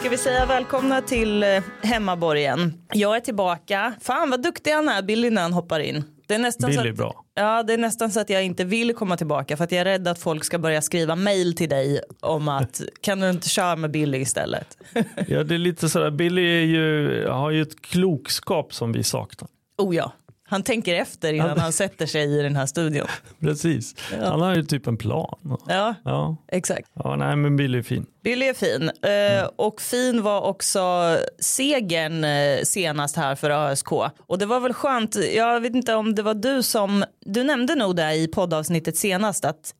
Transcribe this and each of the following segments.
Ska vi säga välkomna till eh, hemmaborgen. Jag är tillbaka. Fan vad duktig han är, Billy, när han hoppar in. Det är nästan så Billy att, bra. Ja, det är nästan så att jag inte vill komma tillbaka för att jag är rädd att folk ska börja skriva mail till dig om att kan du inte köra med Billy istället? Ja, det är lite sådär, Billy är ju, har ju ett klokskap som vi saknar. Oh ja, han tänker efter innan han sätter sig i den här studion. Precis. Han har ju typ en plan. Ja, Ja, exakt. ja nej men Billy är fin. Billy är fin. Eh, och fin var också segern eh, senast här för ÖSK. Och det var väl skönt, jag vet inte om det var du som, du nämnde nog det i poddavsnittet senast att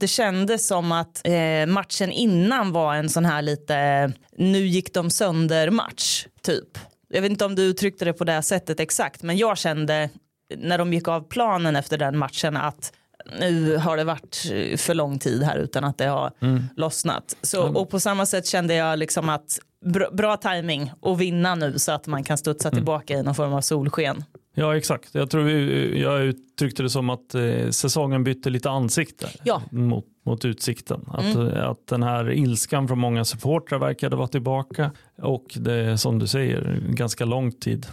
det kändes som att eh, matchen innan var en sån här lite nu gick de sönder match typ. Jag vet inte om du uttryckte det på det sättet exakt men jag kände när de gick av planen efter den matchen att nu har det varit eh, för lång tid här utan att det har lossnat. Så, och på samma sätt kände jag liksom att bra, bra timing att vinna nu så att man kan studsa tillbaka i någon form av solsken. Ja exakt, jag tror vi, jag uttryckte det som att eh, säsongen bytte lite ansikte Ja. mot, mot utsikten. Att, eh, att den här ilskan från många supportrar verkade vara tillbaka och det är som du säger ganska lång tid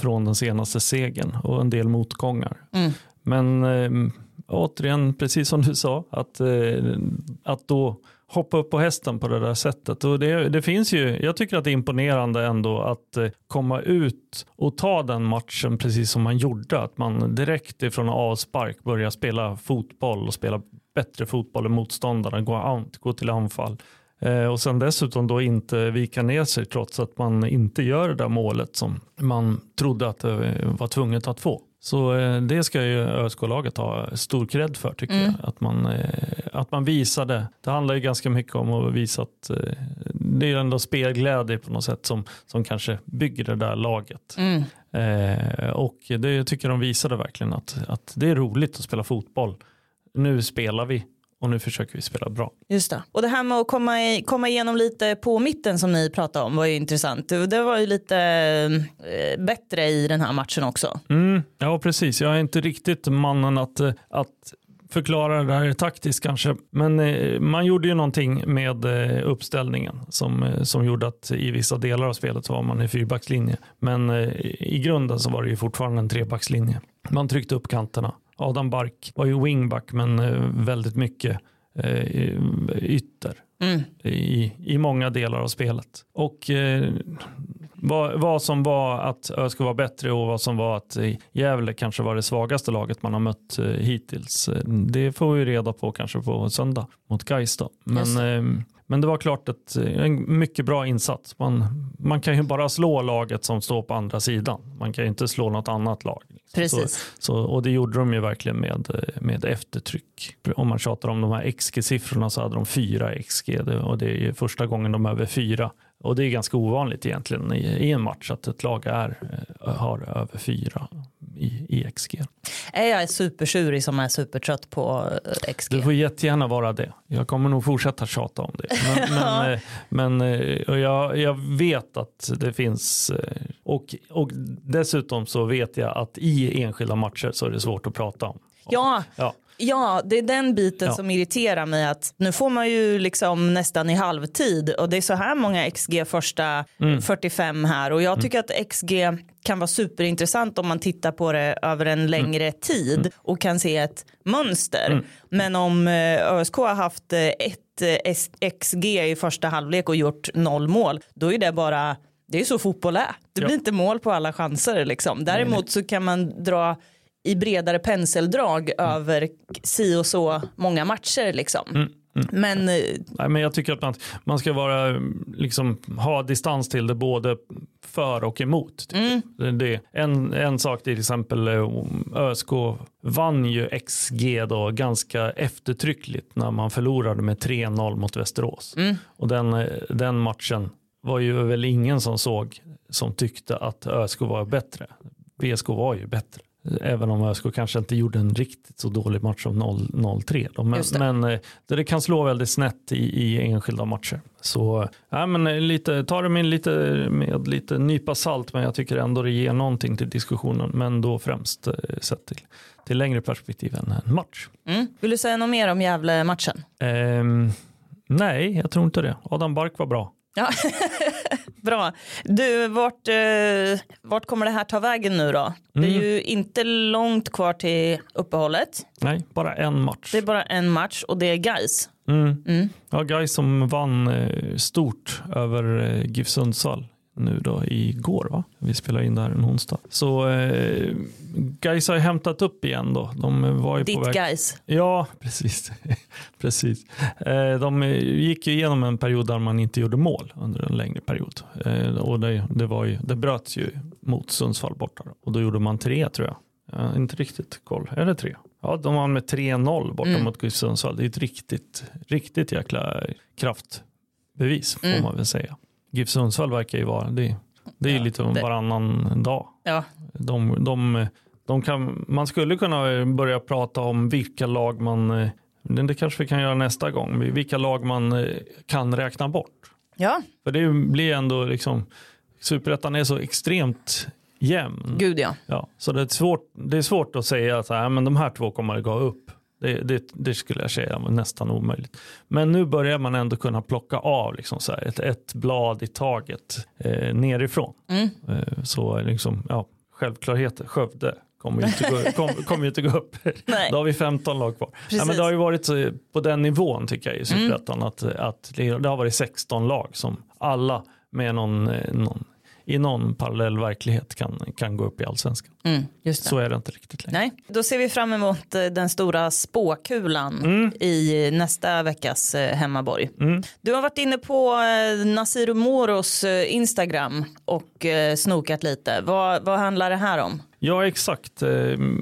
från den senaste segern och en del motgångar. Men eh, återigen, precis som du sa, att, eh, att då hoppa upp på hästen på det där sättet. Och det, det finns ju, jag tycker att det är imponerande ändå att eh, komma ut och ta den matchen precis som man gjorde. Att man direkt ifrån avspark börjar spela fotboll och spela bättre fotboll än motståndarna, gå, an, gå till anfall. Eh, och sen dessutom då inte vika ner sig trots att man inte gör det där målet som man trodde att det var tvunget att få. Så eh, det ska ju ÖSK-laget ha stor cred för tycker jag. Att man, eh, att man visade. Det handlar ju ganska mycket om att visa att eh, det är ändå spelglädje på något sätt som, som kanske bygger det där laget. Eh, och det tycker jag de visade verkligen att, att det är roligt att spela fotboll. Nu spelar vi och nu försöker vi spela bra. Just det. Och det här med att komma, i, komma igenom lite på mitten som ni pratade om var ju intressant. Det var ju lite eh, bättre i den här matchen också. Mm, ja, precis. Jag är inte riktigt mannen att, eh, att förklara det här taktiskt kanske. Men eh, man gjorde ju någonting med eh, uppställningen som, eh, som gjorde att i vissa delar av spelet så var man i fyrbackslinje. Men eh, i grunden så var det ju fortfarande en trebackslinje. Man tryckte upp kanterna. Adam Bark var ju wingback men eh, väldigt mycket eh, ytter i, i många delar av spelet. Och eh, vad, vad som var att ÖSK var bättre och vad som var att Gävle kanske var det svagaste laget man har mött hittills. Det får vi reda på kanske på söndag mot Gais. Men, men det var klart att en mycket bra insats. Man, man kan ju bara slå laget som står på andra sidan. Man kan ju inte slå något annat lag. Precis. Så, så, och det gjorde de ju verkligen med, med eftertryck. Om man tjatar om de här XG-siffrorna så hade de fyra XG det- och det är ju första gången de är över fyra. Och det är ganska ovanligt egentligen i, en match att ett lag är, eh, har över fyra i, i XG. Är jag supertjurig som är supertrött på eh, XG? Du får jättegärna vara det. Jag kommer nog fortsätta tjata om det. Men, men, eh, men jag, jag vet att det finns och, och dessutom så vet jag att i enskilda matcher så är det svårt att prata om. Ja, Ja. Ja, det är den biten Ja. som irriterar mig att nu får man ju liksom nästan i halvtid och det är så här många XG första Mm. 45 här och jag tycker att XG kan vara superintressant om man tittar på det över en längre Mm. tid och kan se ett mönster. Men om eh, ÖSK har haft eh, ett eh, XG i första halvlek och gjort noll mål, då är det bara det är så fotboll är. Det Ja. blir inte mål på alla chanser liksom. Däremot så kan man dra i bredare penseldrag över si och så många matcher liksom. Men eh, Nej, men jag tycker att man, man ska vara, liksom, ha distans till det både för och emot. Mm. det, en, en sak till exempel, eh, ÖSK vann ju XG då ganska eftertryckligt när man förlorade med 3-0 mot Västerås. Mm. Och den, eh, den matchen var ju väl ingen som såg som tyckte att ÖSK var bättre. VSK var ju bättre. Även om ÖSK kanske inte gjorde en riktigt så dålig match som 0 0-3. då. Men, men eh, det, kan slå väldigt snett i, i enskilda matcher. Så ja, men eh, lite, ta det med lite, med lite nypa salt men jag tycker ändå det ger någonting till diskussionen. Men då främst eh, sett till, till längre perspektiv än en match. mm. vill du säga något mer om Gävle-matchen? Ehm, nej, jag tror inte det. Adam Bark var bra. Ja. Bra. Du, vart, eh, vart kommer det här ta vägen nu då? Det är Mm. ju inte långt kvar till uppehållet. Nej, bara en match. Det är bara en match och det är guys. Mm. Mm. Ja, Gais som vann eh, stort över eh, GIF Sundsvall nu då igår va? Vi spelar in det här en onsdag. Så eh, Gais har hämtat upp igen då. De var ju på Ditt väg. guys. Ja, precis. precis. Eh, de gick ju igenom en period där man inte gjorde mål under en längre period. Eh, och det, det, var ju, det bröts ju mot Sundsvall borta. Och då gjorde man tre tror jag. Ja, inte riktigt koll. Är det tre? Ja, de vann med 3-0 borta Mm. mot Sundsvall. Det är ett riktigt, riktigt jäkla kraftbevis får Mm. man väl säga. GIF Sundsvall verkar ju vara, det, det är Ja, lite det- varannan dag. Ja. De, de, de kan, man skulle kunna börja prata om vilka lag man, eh, det kanske vi kan göra nästa gång, vilka lag man eh, kan räkna bort. ja, För det blir ändå liksom, superettan är så extremt jämn. gud ja. Ja, så det är, svårt, det är svårt att säga att men de här två kommer att gå upp. Det, det, det skulle jag säga var nästan omöjligt. Men nu börjar man ändå kunna plocka av liksom så ett, ett blad i taget eh, nerifrån. Mm. Eh, så liksom, ja, självklarheter, Skövde kommer ju inte gå, kom, kommer inte gå upp. Då har vi 15 lag kvar. Ja, men det har ju varit så, på den nivån tycker jag i Superettan att, att det, det har varit 16 lag som alla med någon, eh, någon i någon parallell verklighet kan, kan gå upp i allsvenskan. Mm. Så är det inte riktigt längre. Nej, då ser vi fram emot eh, den stora spåkulan i nästa veckas eh, hemmaborg. Mm. Du har varit inne på eh, Nasir Moros Instagram och snokat lite. Vad, vad handlar det här om? Ja exakt.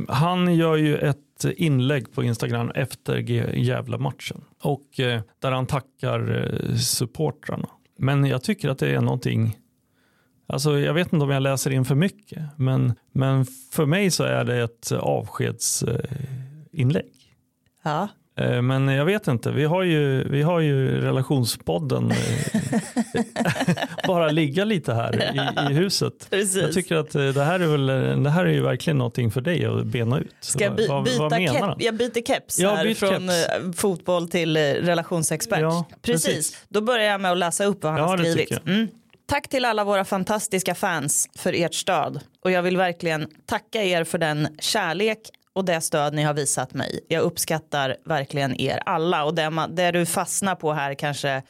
Han gör ju ett inlägg på Instagram efter Gävle-matchen och där han tackar supportrarna. Men jag tycker att det är någonting Alltså, jag vet inte om jag läser in för mycket, men, men för mig så är det ett avskedsinlägg. Ja. Eh, Men jag vet inte, vi har ju, vi har ju relationspodden eh, bara ligga lite här i, i huset. Precis. Jag tycker att eh, det här är, väl, det här är ju verkligen någonting för dig att bena ut. Ska jag by- vad, byta vad menar han? Jag byter keps Ja, här byt från keps. eh, fotboll till eh, relationsexpert. Ja, precis. precis. Då börjar jag med att läsa upp vad han Ja, har det skrivit. Tack till alla våra fantastiska fans för ert stöd och jag vill verkligen tacka er för den kärlek och det stöd ni har visat mig. Jag uppskattar verkligen er alla och det, man, det du fastnar på här kanske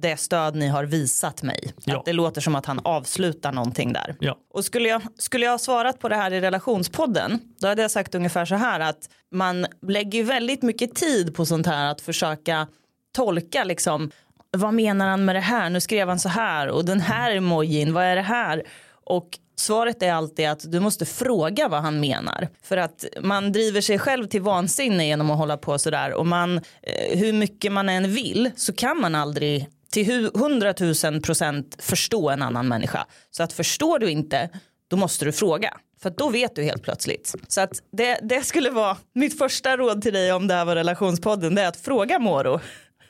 det stöd ni har visat mig. Ja. Att det låter som att han avslutar någonting där. Ja. Och skulle jag, skulle jag ha svarat på det här i relationspodden då hade jag sagt ungefär så här att man lägger väldigt mycket tid på sånt här att försöka tolka liksom vad menar han med det här nu skrev han så här och den här emojin vad är det här och svaret är alltid att du måste fråga vad han menar för att man driver sig själv till vansinne genom att hålla på sådär och man eh, hur mycket man än vill så kan man aldrig till hundratusen 100 000 procent förstå en annan människa så att förstår du inte då måste du fråga. För att då vet du helt plötsligt. Så att det, det skulle vara mitt första råd till dig om det här var relationspodden. Det är att fråga Moro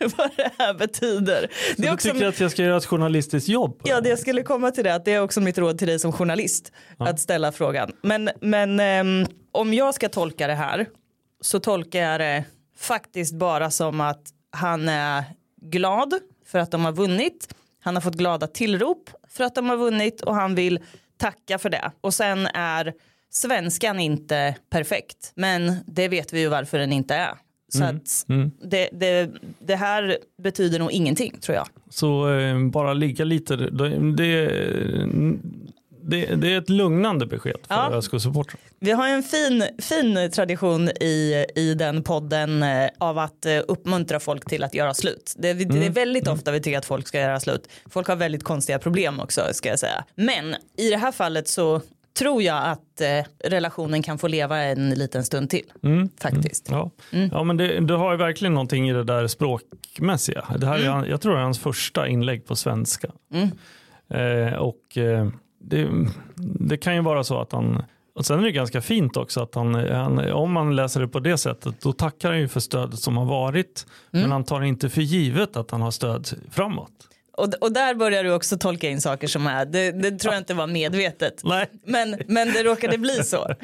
vad det här betyder. Så Det är du också, tycker att jag ska göra ett journalistiskt jobb? ja, det? det skulle komma till det. Att det är också mitt råd till dig som journalist. Att ställa frågan. Men, men ehm, om jag ska tolka det här så tolkar jag det faktiskt bara som att han är glad för att de har vunnit. Han har fått glada tillrop för att de har vunnit och han vill tacka för det. Och sen är svenskan inte perfekt. Men det vet vi ju varför den inte är. Så att Det, det, det här betyder nog ingenting tror jag. Så eh, bara ligga lite, det, det, det, är ett lugnande besked för Ja. ÖSK-supportrar. Vi har en fin, fin tradition i, i den podden eh, av att eh, uppmuntra folk till att göra slut. Det, det Mm. är väldigt ofta vi tycker att folk ska göra slut. Folk har väldigt konstiga problem också ska jag säga. Men i det här fallet så tror jag att eh, relationen kan få leva en liten stund till. Mm. Faktiskt. Ja, Mm. ja men det, du har ju verkligen någonting i det där språkmässiga. Det här är, Mm. jag tror det är hans första inlägg på svenska. Mm. Eh, och eh, det, det kan ju vara så att han och sen är det ganska fint också att han, han, om man läser det på det sättet, då tackar han ju för stödet som har varit. Mm. Men han tar inte för givet att han har stöd framåt. Och, och där börjar du också tolka in saker som är, det, det tror jag inte var medvetet. Nej. Men, men det råkade bli så.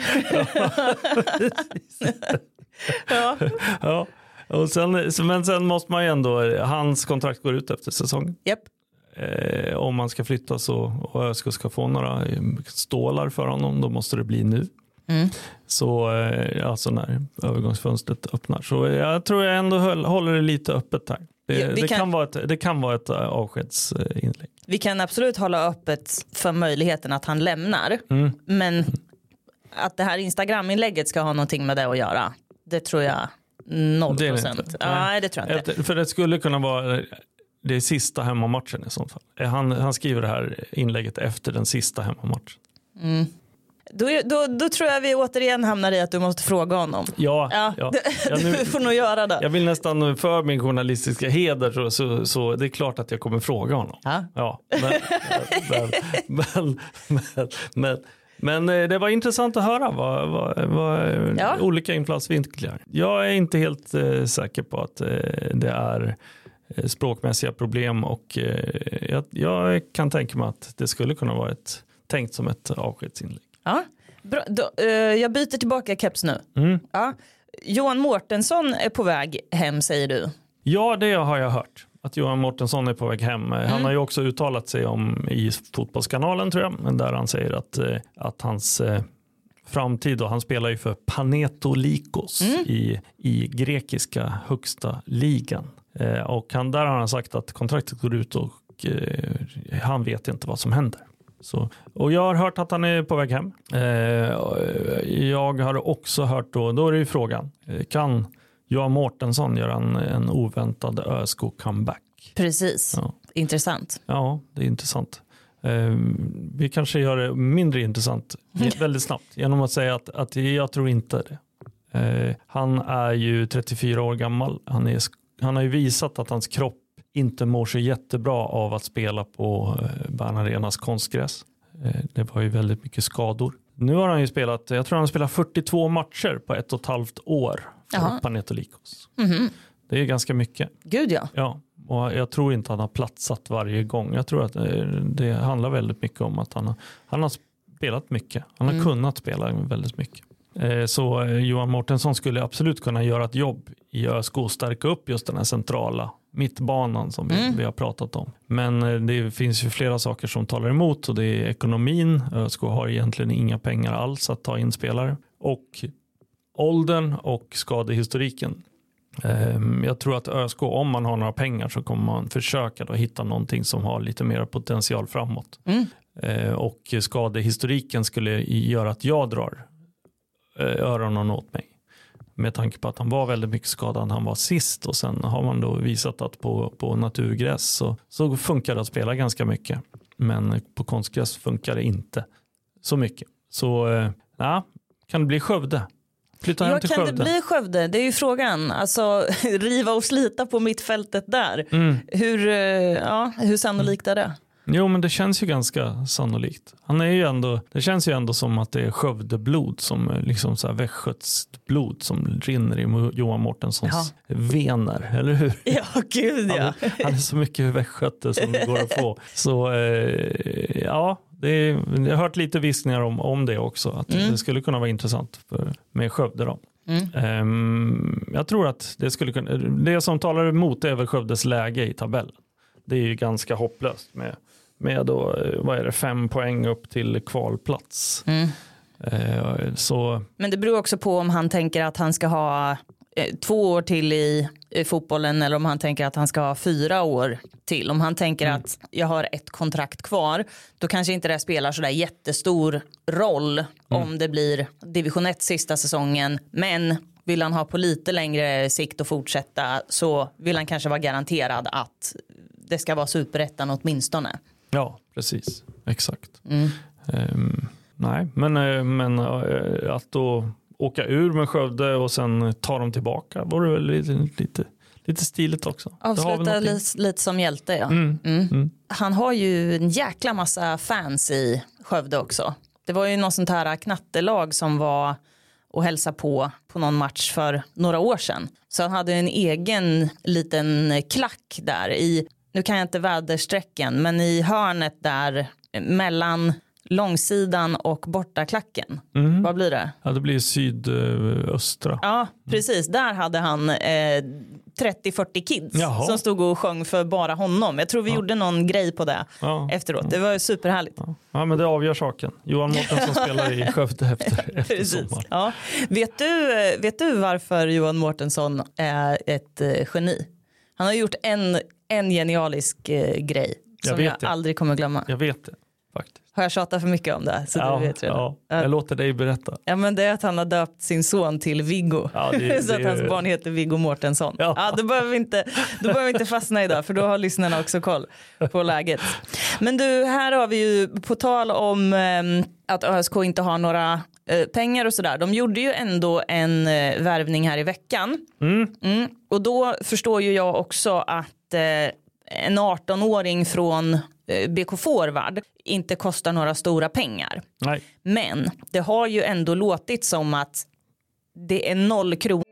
ja. Ja. Och sen, men sen måste man ju ändå, hans kontrakt går ut efter säsongen. Japp. Eh, om man ska flytta så och ÖSK ska få några eh, stålar för honom då måste det bli nu. Mm. Så eh, alltså när övergångsfönstret öppnar. Så jag tror jag ändå höll, håller det lite öppet här. Det, Ja, det, kan- kan... vara ett, det kan vara ett eh, avskedsinlägg. Vi kan absolut hålla öppet för möjligheten att han lämnar. Mm. Men att det här Instagram-inlägget ska ha någonting med det att göra. Det tror jag noll Det det procent. Nej. Det tror jag inte. För det skulle kunna vara det är sista hemmamatchen i sånt fall. Eh, Han, han skriver det här inlägget efter den sista hemmamatchen. Då, då, då tror jag vi återigen hamnar i att du måste fråga honom. Ja, Ja, ja. nu- du får nog göra det. Jag vill nästan för min journalistiska heder så, så, så det är klart att jag kommer fråga honom. Ja. Ja, men, men, men, men, men, men eh, det var intressant att höra vad, vad, vad Ja. olika infallsvinklar. Jag är inte helt eh, säker på att eh, det är eh, språkmässiga problem och eh, jag, jag kan tänka mig att det skulle kunna vara ett, tänkt som ett avskedsinlägg. Ja. Bra, då, eh, jag byter tillbaka keps nu. Mm. Ja. Johan Mårtensson är på väg hem säger du. Ja, det har jag hört. Att Johan Mårtensson är på väg hem. Han har ju också uttalat sig om i Fotbollskanalen tror jag. Där han säger att, eh, att hans eh, framtid, och han spelar ju för Panetolikos i, i grekiska högsta ligan. Eh, och han, där har han sagt att kontraktet går ut och han vet inte vad som händer. Så, och jag har hört att han är på väg hem. Eh, jag har också hört då, då är det ju frågan, eh, kan Johan Mårtensson göra en, en oväntad ÖSK-comeback? Precis, Ja. intressant. Ja, det är intressant. Eh, vi kanske gör det mindre intressant väldigt snabbt genom att säga att, att jag tror inte det. Eh, han är ju 34 år gammal. Han, är, han har ju visat att hans kropp inte mår så jättebra av att spela på eh, Bern Arenas konstgräs. Eh, det var ju väldigt mycket skador. Nu har han ju spelat, jag tror han har spelat 42 matcher på ett och ett halvt år för Jaha. Panetolikos. Mhm. Det är ganska mycket. Gud ja. Ja, och jag tror inte han har platsat varje gång. Jag tror att eh, det handlar väldigt mycket om att han har, han har spelat mycket. Han har Mm. kunnat spela väldigt mycket. Eh, Så eh, Johan Mårtensson skulle absolut kunna göra ett jobb i ÖSK och stärka upp just den här centrala mittbanan som vi, Mm. vi har pratat om. Men eh, det finns ju flera saker som talar emot och det är ekonomin. ÖSK har egentligen inga pengar alls att ta in spelare. Och åldern och skadehistoriken. Ehm, Jag tror att ÖSK, om man har några pengar så kommer man försöka då hitta någonting som har lite mer potential framåt. Mm. Och skadehistoriken skulle göra att jag drar öronen åt mig. Med tanke på att han var väldigt mycket skadad han var sist och sen har man då visat att på, på naturgräs så, så funkar det att spela ganska mycket. Men på konstgräs funkar det inte så mycket. Så eh, ja, kan det bli Skövde? Flytta hem Ja, till kan Skövde. det bli Skövde? Det är ju frågan. Alltså riva och slita på mittfältet där. Mm. Hur, eh, ja, hur sannolikt är det? Jo men det känns ju ganska sannolikt. Han är ju ändå, det känns ju ändå som att det är Skövdeblod som eh, liksom så här västgötsblod som rinner i Johan Mårtenssons vener, eller hur? Ja, gud Han, ja. är- han är så mycket västgöte som det går att få. Så eh, ja, det jag har hört lite viskningar om, om det också. Att Mm. det skulle kunna vara intressant för, med Skövde. Då. Mm. Ehm, jag tror att det skulle kunna, det som talar emot är väl Skövdes läge i tabellen. Det är ju ganska hopplöst med, med då, eh, vad är det, fem poäng upp till kvalplats. Mm. Eh, så Men det beror också på om han tänker att han ska ha eh, två år till i, fotbollen eller om han tänker att han ska ha fyra år till. Om han tänker Mm. att jag har ett kontrakt kvar då kanske inte det spelar sådär jättestor roll Mm. om det blir division 1 sista säsongen. Men vill han ha på lite längre sikt och fortsätta så vill han kanske vara garanterad att det ska vara superettan åtminstone. Ja, precis. Exakt. Mm. Ehm, nej, men, eh, men eh, att då åka ur med Skövde och sen ta dem tillbaka vore väl lite, lite, lite stiligt också. Avsluta lite, lite som hjälte ja. Mm. Mm. Han har ju en jäkla massa fans i Skövde också. Det var ju något sånt här knattelag som var och hälsa på på någon match för några år sedan. Så han hade en egen liten klack där i, nu kan jag inte väderstrecken, men i hörnet där mellan långsidan och bortaklacken. Mm. Vad blir det? Ja, det blir sydöstra. Ja, precis. Där hade han eh, 30-40 kids Jaha. som stod och sjöng för bara honom. Jag tror vi gjorde någon grej på det Ja. efteråt. Det var superhärligt. Ja, men det avgör saken. Johan Mårtensson spelar i Skövde efter, efter sommar. Ja. Vet, du, vet du varför Johan Mårtensson är ett eh, geni? Han har gjort en, en genialisk eh, grej Jag som jag det. aldrig kommer glömma. Jag vet det faktiskt. Har jag tjatat för mycket om det? Så ja, du vet redan. ja, Ja. jag låter dig berätta. Ja men det är att han har döpt sin son till Viggo. Ja, det- så att det- hans barn heter Viggo Mårtensson. Ja. Ja. då, behöver vi inte, då behöver vi inte fastna idag för då har lyssnarna också koll på läget. Men du, här har vi ju på tal om ehm, att ÖSK inte har några eh, pengar och sådär. De gjorde ju ändå en eh, värvning här i veckan. Mm. Mm. Och då förstår ju jag också att eh, en 18-åring från eh, BK Forward inte kostar några stora pengar. Nej. Men det har ju ändå låtit som att det är noll kronor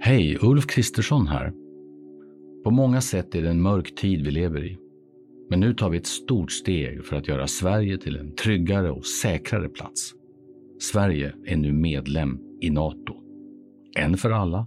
Hej, Ulf Kristersson här. På många sätt är det en mörk tid vi lever i. Men nu tar vi ett stort steg för att göra Sverige till en tryggare och säkrare plats. Sverige är nu medlem i Nato. En för alla,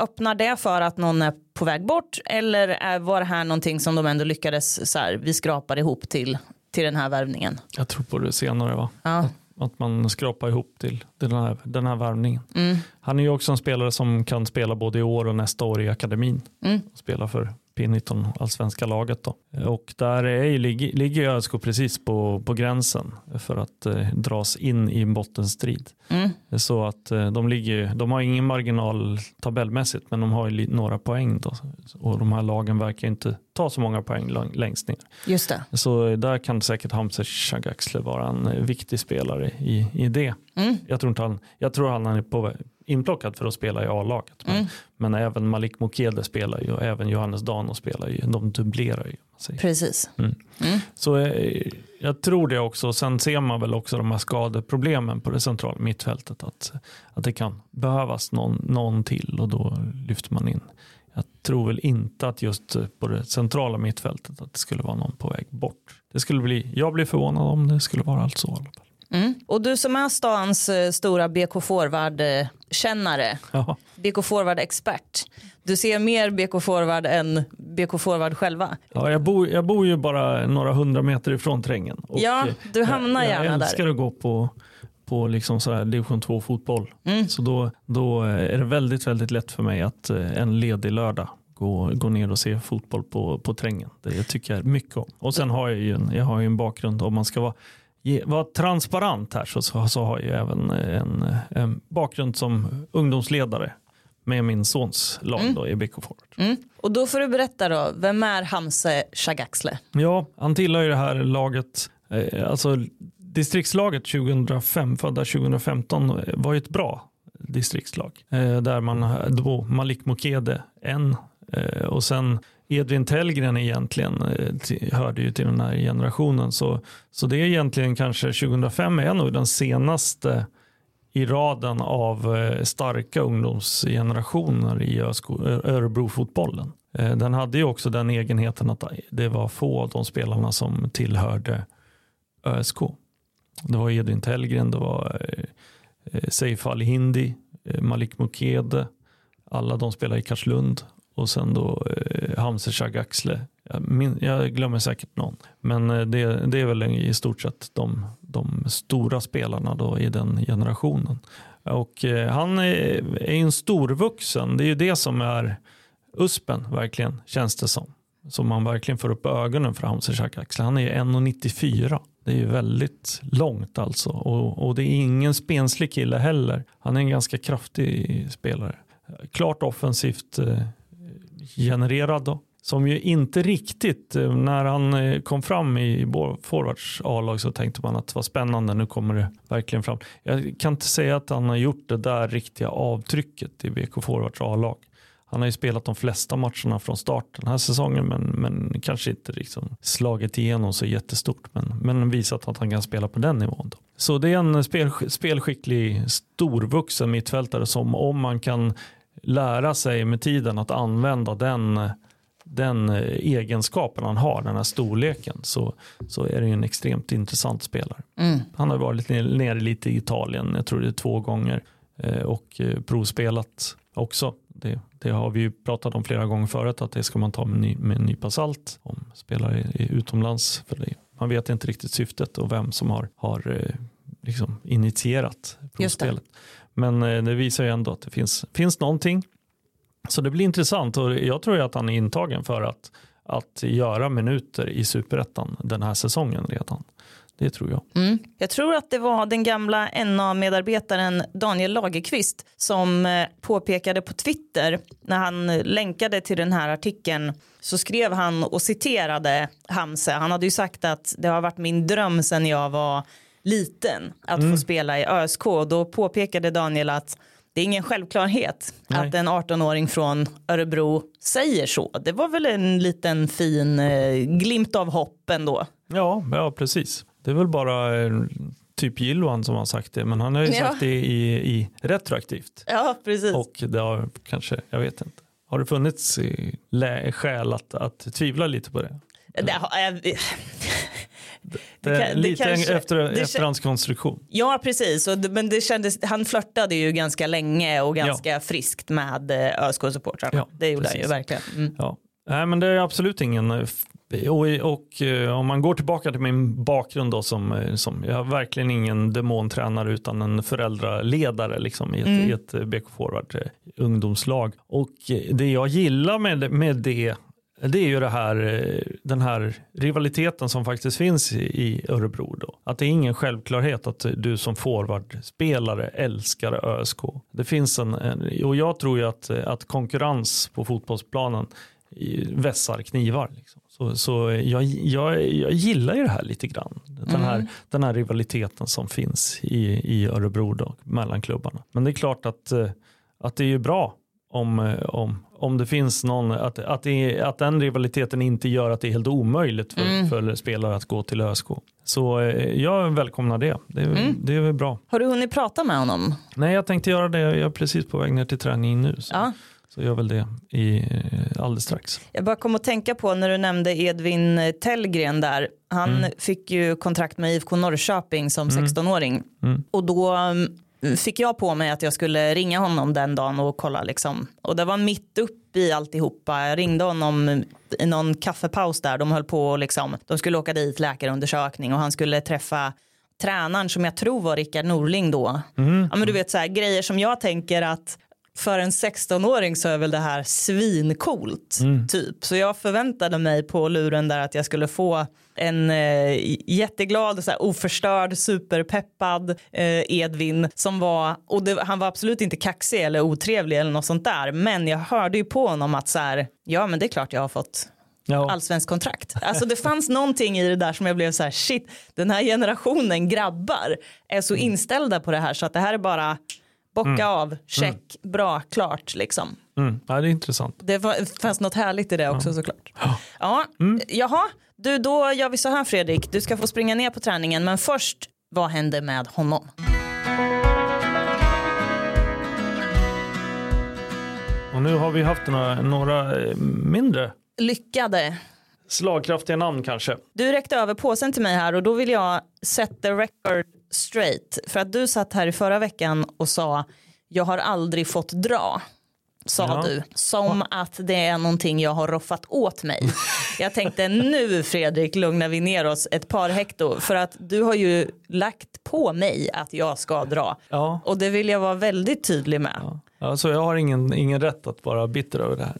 öppnar det för att någon är på väg bort eller är, var det här någonting som de ändå lyckades så här, vi skrapar ihop till, till den här värvningen? Jag tror på det senare va? Ja. Att man skrapar ihop till den här, den här värvningen. Mm. Han är ju också en spelare som kan spela både i år och nästa år i akademin. Mm. Spela för P19, allsvenska laget. Då. Och där är ligger, ligger ÖSK precis på, på gränsen för att eh, dras in i en bottenstrid. Mm. Så att eh, de, ligger, de har ingen marginal tabellmässigt men de har ju några poäng. Då. Och de här lagen verkar inte ta så många poäng lång- längst ner. Just det. Så där kan säkert Hamza Shagaxle vara en eh, viktig spelare i, i det. Mm. Jag tror, inte han, jag tror han är på, inplockad för att spela i A-laget. Men, Mm. men även Malik Mokede spelar ju och även Johannes Dano spelar ju. De dubblerar ju. om man säger. Precis. Så eh, jag tror det också. Sen ser man väl också de här skadeproblemen på det centrala mittfältet. Att, att det kan behövas någon, någon till och då lyfter man in. Jag tror väl inte att just på det centrala mittfältet att det skulle vara någon på väg bort. Det skulle bli, jag blir förvånad om det skulle vara allt så. i alla fall. Mm. Och du som är stans eh, stora BK Forward-kännare, Ja. BK Forward-expert. Du ser mer BK Forward än BK Forward själva. Ja, jag, bor, jag bor ju bara några hundra meter ifrån trängen. Och Ja, eh, du hamnar jag, gärna jag där. älskar att gå på, på liksom så här division 2 fotboll. Mm. Så då, då är det väldigt, väldigt lätt för mig att eh, en ledig lördag gå, gå ner och se fotboll på, på trängen. Det tycker jag mycket om. Och sen har jag ju en, jag har ju en bakgrund, om man ska vara, vara transparent här så, så, så har jag även en, en bakgrund som ungdomsledare med min sons lag Mm. då, i BK Forward. Mm. Och då får du berätta då, vem är Hamse Shagaxle? Ja, han tillhör ju det här laget, eh, alltså distriktslaget 2005, födda 2015 eh, var ju ett bra distriktslag. Eh, där man då Malik Mokede en eh, och sen Edvin Tellgren egentligen eh, hörde ju till den här generationen. Så, så det är egentligen kanske 2005 är nog den senaste i raden av eh, starka ungdomsgenerationer i eh, Örebrofotbollen. Den hade ju också den egenheten att det var få av de spelarna som tillhörde ÖSK. Det var Edvin Tellgren, det var Seif Ali Hindi, Malik Mukede, alla de spelade i Karlslund och sen då eh, Hamza Shagaxle jag, min, jag glömmer säkert någon. Men eh, det, det, är väl i stort sett de, de stora spelarna då i den generationen. Och eh, han är, är en storvuxen. Det är ju det som är USPen verkligen känns det som. Som man verkligen får upp ögonen för Hamza Axel. Han är 1,94. Det är ju väldigt långt alltså. Och, och, det är ingen spenslig kille heller. Han är en ganska kraftig spelare. Klart offensivt eh, genererad då som ju inte riktigt, eh, när han eh, kom fram i forwards A-lag så tänkte man att vad spännande, nu kommer det verkligen fram. Jag kan inte säga att han har gjort det där riktiga avtrycket i BK Forwards A-lag. Han har ju spelat de flesta matcherna från start den här säsongen men, men kanske inte liksom slagit igenom så jättestort. Men, men visat att han kan spela på den nivån. Då. Så det är en spel, spelskicklig storvuxen mittfältare som om man kan lära sig med tiden att använda den den eh, egenskapen han har, den här storleken, så, så är det en extremt intressant spelare. Mm. Han har varit nere lite i Italien, jag tror det är två gånger, eh, och eh, provspelat också. Det, det, har vi ju pratat om flera gånger förut, att det ska man ta med, ny, med en nypa salt om spelare är utomlands. För det. Man vet inte riktigt syftet och vem som har, har liksom initierat provspelet. Men eh, det visar ju ändå att det finns, finns någonting så det blir intressant och jag tror att han är intagen för att, att göra minuter i superettan den här säsongen redan. Det tror jag. Mm. Jag tror att det var den gamla NA-medarbetaren Daniel Lagerqvist som eh, påpekade på Twitter när han länkade till den här artikeln så skrev han och citerade Hamse. Han hade ju sagt att det har varit min dröm sedan jag var liten att mm. få spela i ÖSK och då påpekade Daniel att det är ingen självklarhet Nej. att en 18-åring från Örebro säger så. Det var väl en liten fin eh, glimt av hopp ändå. Ja, ja, precis. Det är väl bara eh, typ Gilloan som har sagt det, men han har ju ja. sagt det i, i retroaktivt. Ja, precis. Och det har kanske, jag vet inte. Har det funnits skäl att, att tvivla lite på det? Det jag, det, det, lite kanske, efter, efterhandskonstruktion. Ja, precis. Och, men det kändes, han flörtade ju ganska länge och ganska ja. friskt med eh, ÖSK-supportrarna. Ja, det gjorde han ju verkligen. Mm. Ja. Nej, men det är absolut ingen eh, och, och, eh, om man går tillbaka till min bakgrund då som, som jag är verkligen ingen demontränare utan en föräldraledare liksom i ett, mm. i ett BK Forward ungdomslag. Och det jag gillar med, med det det är ju det här, eh, den här rivaliteten som faktiskt finns i Örebro. Då. Att det är ingen självklarhet att du som forwardspelare älskar ÖSK. Det finns en, och jag tror ju att, att konkurrens på fotbollsplanen vässar knivar. Liksom. Så, så jag, jag, jag gillar ju det här lite grann. Den här, mm. den här rivaliteten som finns i, i Örebro då, mellan klubbarna. Men det är klart att, eh, att det är ju bra om, eh, om, om det finns någon, att, att, det, att den rivaliteten inte gör att det är helt omöjligt för, mm. för spelare att gå till ÖSK. Så eh, jag välkomnar det. Det är, mm. det är väl bra. Har du hunnit prata med honom? Nej, jag tänkte göra det. Jag är precis på väg ner till träning nu. Så. Ja. Så gör väl det i, eh, alldeles strax. Jag bara kom att tänka på när du nämnde Edvin Tellgren där. Han mm. fick ju kontrakt med IFK Norrköping som 16-åring. Mm. mm. Och då mm, fick jag på mig att jag skulle ringa honom den dagen och kolla liksom. Och det var mitt upp i alltihopa. Jag ringde honom i någon kaffepaus där. De höll på liksom. De skulle åka dit läkarundersökning och han skulle träffa tränaren som jag tror var Rickard Norling då. Mm. Ja men du vet så här grejer som jag tänker att för en 16-åring så är väl det här svincoolt mm. typ. Så jag förväntade mig på luren där att jag skulle få en eh, jätteglad, så här, oförstörd, superpeppad eh, Edvin som var, och det, han var absolut inte kaxig eller otrevlig eller något sånt där, men jag hörde ju på honom att så här, ja men det är klart jag har fått Ja. allsvensk kontrakt. Alltså det fanns någonting i det där som jag blev så här shit, den här generationen grabbar är så mm. inställda på det här så att det här är bara Bocka mm. av, check, mm. bra, klart liksom. Mm. Ja, det är intressant. Det fanns något härligt i det också ja. såklart. Ja, mm. jaha, du då gör vi så här Fredrik, du ska få springa ner på träningen men först, vad händer med honom? Och nu har vi haft några, några eh, mindre lyckade slagkraftiga namn kanske. Du räckte över påsen till mig här och då vill jag set the record straight. För att du satt här i förra veckan och sa jag har aldrig fått dra. Sa Ja. du. Som att det är någonting jag har roffat åt mig. Jag tänkte nu Fredrik lugnar vi ner oss ett par hekto. För att du har ju lagt på mig att jag ska dra. Ja. Och det vill jag vara väldigt tydlig med. Alltså jag har ingen, ingen rätt att vara bitter över det här.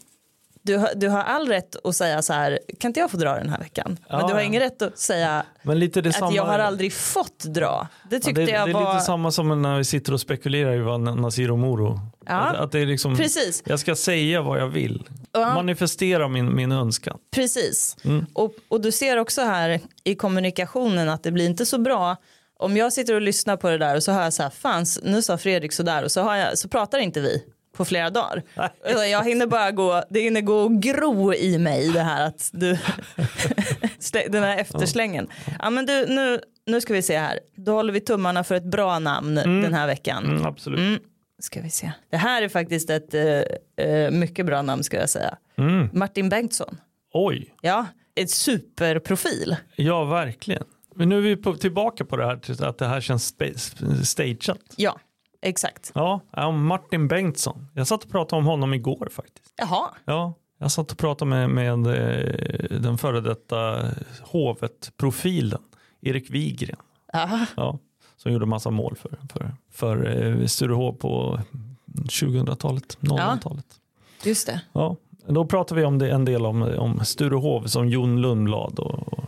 Du du har all rätt att säga så här, kan inte jag få dra den här veckan? Men Ja, du har ja. ingen rätt att säga det samma, att jag har aldrig fått dra. Det Ja, tyckte det, jag det är var... lite samma som när vi sitter och spekulerar i vad Nasir och Moro. Ja, Att, att det är liksom, precis. Jag ska säga vad jag vill. Ja. Manifestera min, min önskan. Precis. Mm. Och, och du ser också här i kommunikationen att det blir inte så bra om jag sitter och lyssnar på det där och så hör jag så här, fans, nu sa Fredrik så där och så, har jag, så pratar inte vi på flera dagar. Jag hinner bara gå, det hinner gå och gro i mig det här att du, den här efterslängen. Ja men du, nu, nu ska vi se här, då håller vi tummarna för ett bra namn den här veckan. Mm, absolut. Mm. Ska vi se. Det här är faktiskt ett eh, mycket bra namn ska jag säga. Mm. Martin Bengtsson. Oj, Ja, ett superprofil. ja verkligen. Men nu är vi på, tillbaka på det här att det här känns stageat. Ja, exakt. Ja, ja, Martin Bengtsson. Jag satt och pratade om honom igår faktiskt. Jaha, Ja, jag satt och pratade med, med eh, den före detta Hovet-profilen, Erik Wigren. Aha. Ja, som gjorde massa mål för, för, för eh, Sturehof på 2000-talet, 00-talet. just det. Ja. Då pratade vi om det, en del om, om Sturehof som Jon Lundblad och, och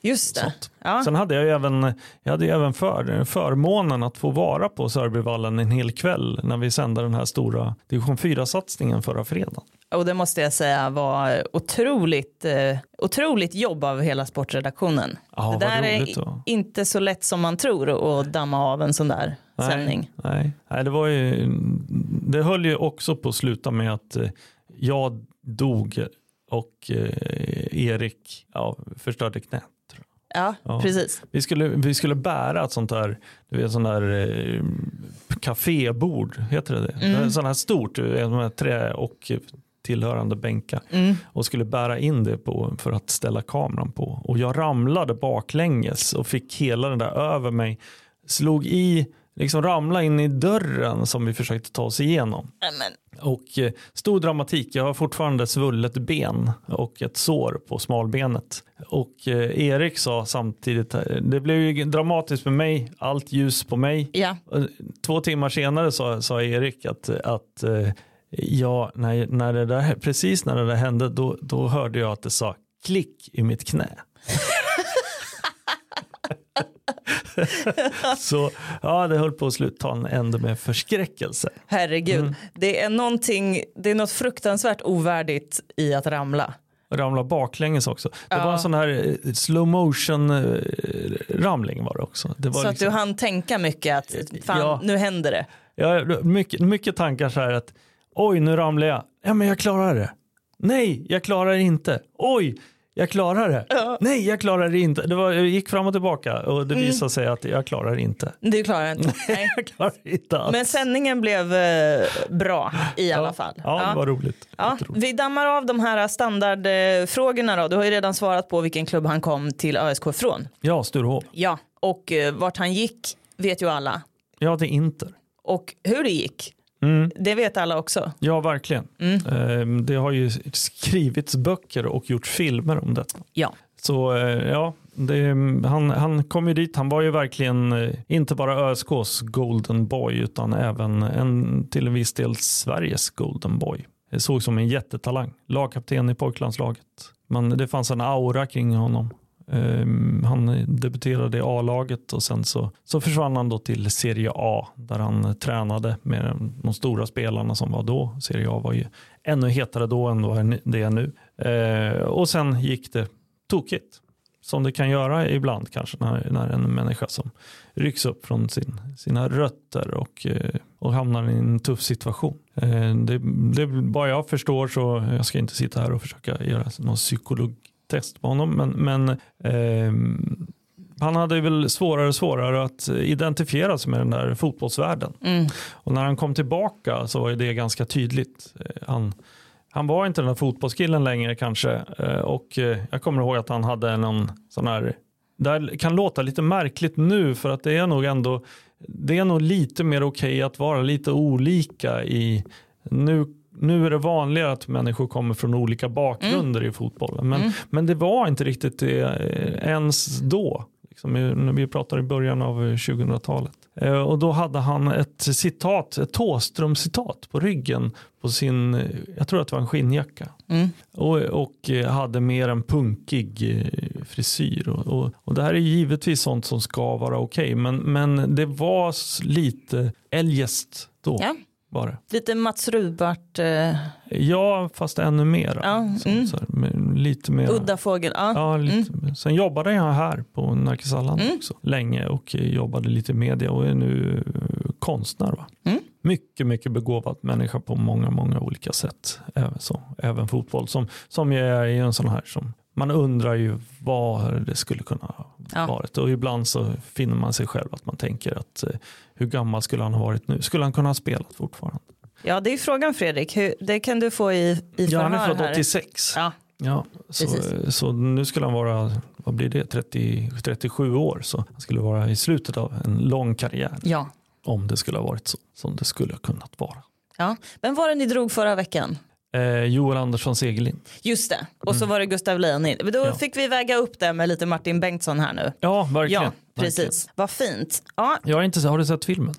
Just det. Ja. Sen hade jag ju även, jag hade ju även för, förmånen att få vara på Sörbyvallen en hel kväll när vi sände den här stora division 4-satsningen förra fredagen. Och det måste jag säga var otroligt, eh, otroligt jobb av hela sportredaktionen. Ja, det där är då. inte så lätt som man tror att damma av en sån där sändning. Nej, nej, det var ju, det höll ju också på att sluta med att eh, jag dog och eh, Erik ja, förstörde knät. Ja, Ja. precis. Vi skulle, vi skulle bära ett sånt där, du vet, sån där eh, kafébord, heter det det? Mm. Sån här stort, med trä och tillhörande bänkar Mm. och skulle bära in det på för att ställa kameran på. Och jag ramlade baklänges och fick hela den där över mig, slog i, liksom ramla in i dörren som vi försökte ta oss igenom. Men, Och eh, stor dramatik, jag har fortfarande svullet ben och ett sår på smalbenet. Och eh, Erik sa samtidigt, eh, det blev ju dramatiskt med mig, allt ljus på mig. ja. Två timmar senare sa, sa Erik att, att eh, ja, när, när det där, precis när det där hände då, då hörde jag att det sa klick i mitt knä. Så ja, det höll på att sluta ände med förskräckelse. Herregud, Mm. det är någonting, det är något fruktansvärt ovärdigt i att ramla. ramla baklänges också. Det Ja. var en sån här eh, slow motion eh, ramling var det också. Det var Så att liksom, du hann tänka mycket att fan, Ja. nu händer det. ja, mycket, mycket tankar så här att oj nu ramlar jag. Ja men jag klarar det. Nej jag klarar det inte. Oj jag klarar det. Nej jag klarar det inte. Det var, jag gick fram och tillbaka och det visade sig att jag klarar det inte. Du klarar det inte. Nej. Jag klarar inte alls. Men sändningen blev eh, bra i alla fall. Ja, det var roligt. Ja, vi dammar av de här standardfrågorna då. Du har ju redan svarat på vilken klubb han kom till ÖSK från. Ja, Sturehof. Ja, och eh, vart han gick vet ju alla. Ja, det är Inter. Och hur det gick, Mm. det vet alla också. Ja, verkligen. Mm. Ehm, Det har ju skrivits böcker och gjorts filmer om detta. Ja. Så eh, ja, det, han, han kom ju dit. Han var ju verkligen eh, inte bara ÖSKs Golden Boy utan även en, till en viss del Sveriges Golden Boy. Det såg som en jättetalang. Lagkapten i pojklandslaget. Men det fanns en aura kring honom. Ehm, han debuterade i A-laget och sen så, så försvann han då till Serie A där han tränade med de stora spelarna som var då. Serie A var ju ännu hetare då än vad det är nu. Ehm, och sen gick det tokigt. Som det kan göra ibland kanske när, när en människa som rycks upp från sin, sina rötter och, eh, och hamnar i en tuff situation. Ehm, det, det, vad jag förstår så, jag ska inte sitta här och försöka göra någon psykologi psykologtest på honom, men, men ehm, han hade väl svårare och svårare att identifiera sig med den där fotbollsvärlden. Mm. Och när han kom tillbaka så var det ganska tydligt. Eh, Han, han var inte den där fotbollskillen längre kanske. Eh, Och eh, jag kommer ihåg att han hade någon sån här, det här kan låta lite märkligt nu för att det är nog ändå, det är nog lite mer okej att vara lite olika i, nu nu är det vanligare att människor kommer från olika bakgrunder i fotbollen. Men, men det var inte riktigt det eh, ens då. Liksom, när vi pratar i början av eh, 2000-talet. Eh, Och då hade han ett citat, ett Thåström-citat på ryggen på sin, eh, jag tror att det var en skinnjacka. Och, och eh, hade mer en punkig eh, frisyr. Och, och, och det här är givetvis sånt som ska vara okej. men, men det var lite eljest då. Ja. Var det. Lite Mats Rubart, eh, Ja, fast ännu mer. Ja, så, mm. så, här, lite mer. udda fågel. Ja. Ja, lite. Sen jobbade jag här på Närkesalland Mm. också länge och jobbade lite i media och är nu eh, konstnär. Va? Mm. Mycket, mycket begåvad människa på många, många olika sätt. Även, så, även fotboll som, som ju är en sån här som man undrar ju vad det skulle kunna ha Ja. varit och ibland så finner man sig själv att man tänker att eh, hur gammal skulle han ha varit nu? Skulle han kunna ha spelat fortfarande? ja, det är frågan Fredrik. Hur, det kan du få i, i Ja, han är född här. 86. Ja. Ja, så, Precis. så nu skulle han vara, vad blir det, 30, 37 år. Så han skulle vara i slutet av en lång karriär. Ja. Om det skulle ha varit så som det skulle ha kunnat vara. ja. Vem var det ni drog förra veckan? Eh, Joel Andersson Segerlind. Just det, och så var det Gustav Lenin. Men Då Mm. Ja. fick vi väga upp det med lite Martin Bengtsson här nu. Ja, verkligen. Ja, precis. Vad fint. Ja, Jag har, inte, har du sett filmen?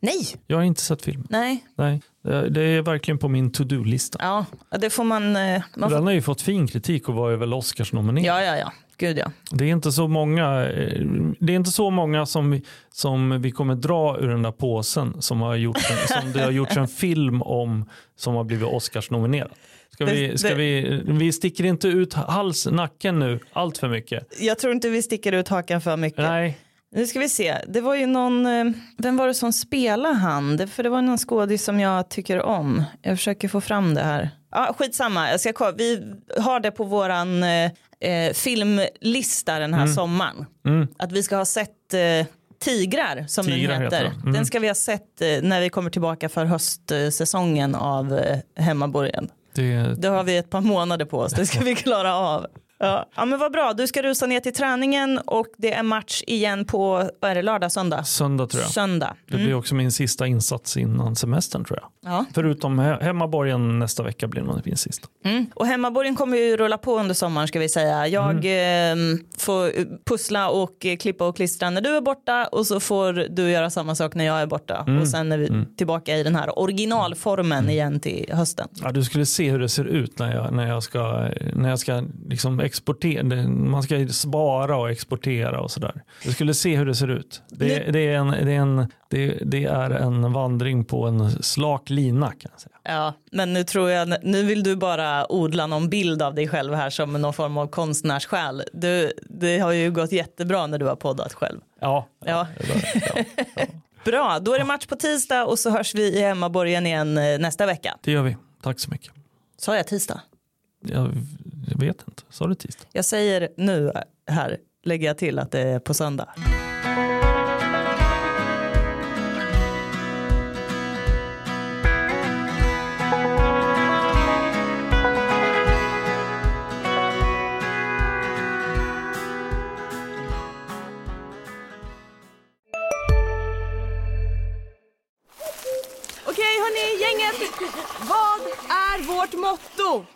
nej, Jag har inte sett filmen. nej, Nej, det det är verkligen på min to-do-lista. ja, det får man... eh, man får, Den har ju fått fin kritik och var ju väl Oscarsnominerad. ja, ja, ja, gud ja. Det är inte så många, eh, det är inte så många som, som vi kommer dra ur den där påsen som, har gjort en, som det har gjorts en film om som har blivit Oscarsnominerad. Ska vi, ska vi, vi sticker inte ut hals, nacken nu allt för mycket. Jag tror inte vi sticker ut hakan för mycket. Nej, Nu ska vi se, det var ju någon, eh, vem var det som spelade han? För det var någon skådis som jag tycker om. Jag försöker få fram det här. Ja, skitsamma, jag ska kolla. vi har det på våran eh, filmlista den här Mm. sommaren. Att vi ska ha sett eh, Tigrar som Tigrar den heter heter. den. Mm. Den ska vi ha sett eh, när vi kommer tillbaka för höstsäsongen av eh, Hemmaborgen. det, Då har vi ett par månader på oss, det ska vi klara av. Ja. ja men vad bra, du ska rusa ner till träningen och det är match igen på, vad är det, lördag, söndag? söndag tror jag. Söndag. Det blir också min sista insats innan semestern tror jag. Ja. Förutom he- hemmaborgen nästa vecka blir nog min sista. Mm. Och hemmaborgen kommer ju rulla på under sommaren ska vi säga. Jag eh, får pussla och klippa och klistra när du är borta och så får du göra samma sak när jag är borta. Och sen är vi tillbaka i den här originalformen igen till hösten. Ja, du skulle se hur det ser ut när jag, när jag ska, när jag ska liksom exportera. Man ska spara och exportera och sådär. Du skulle se hur det ser ut. Det, det, är, en, det, är, en, det, det är en vandring på en slak lina kan jag säga. Ja, men nu tror jag, nu vill du bara odla någon bild av dig själv här som någon form av konstnärssjäl. Du, det har ju gått jättebra när du har poddat själv. Ja, Ja. ja, ja. Bra, då är det match på tisdag och så hörs vi i hemmaborgen igen eh, nästa vecka. det gör vi. Tack så mycket. Sa jag tisdag? Jag, jag vet inte. Sa du tisdag? Jag säger nu här, lägger jag till att det är på söndag. Okej hörni, gänget. Vad är vårt motto?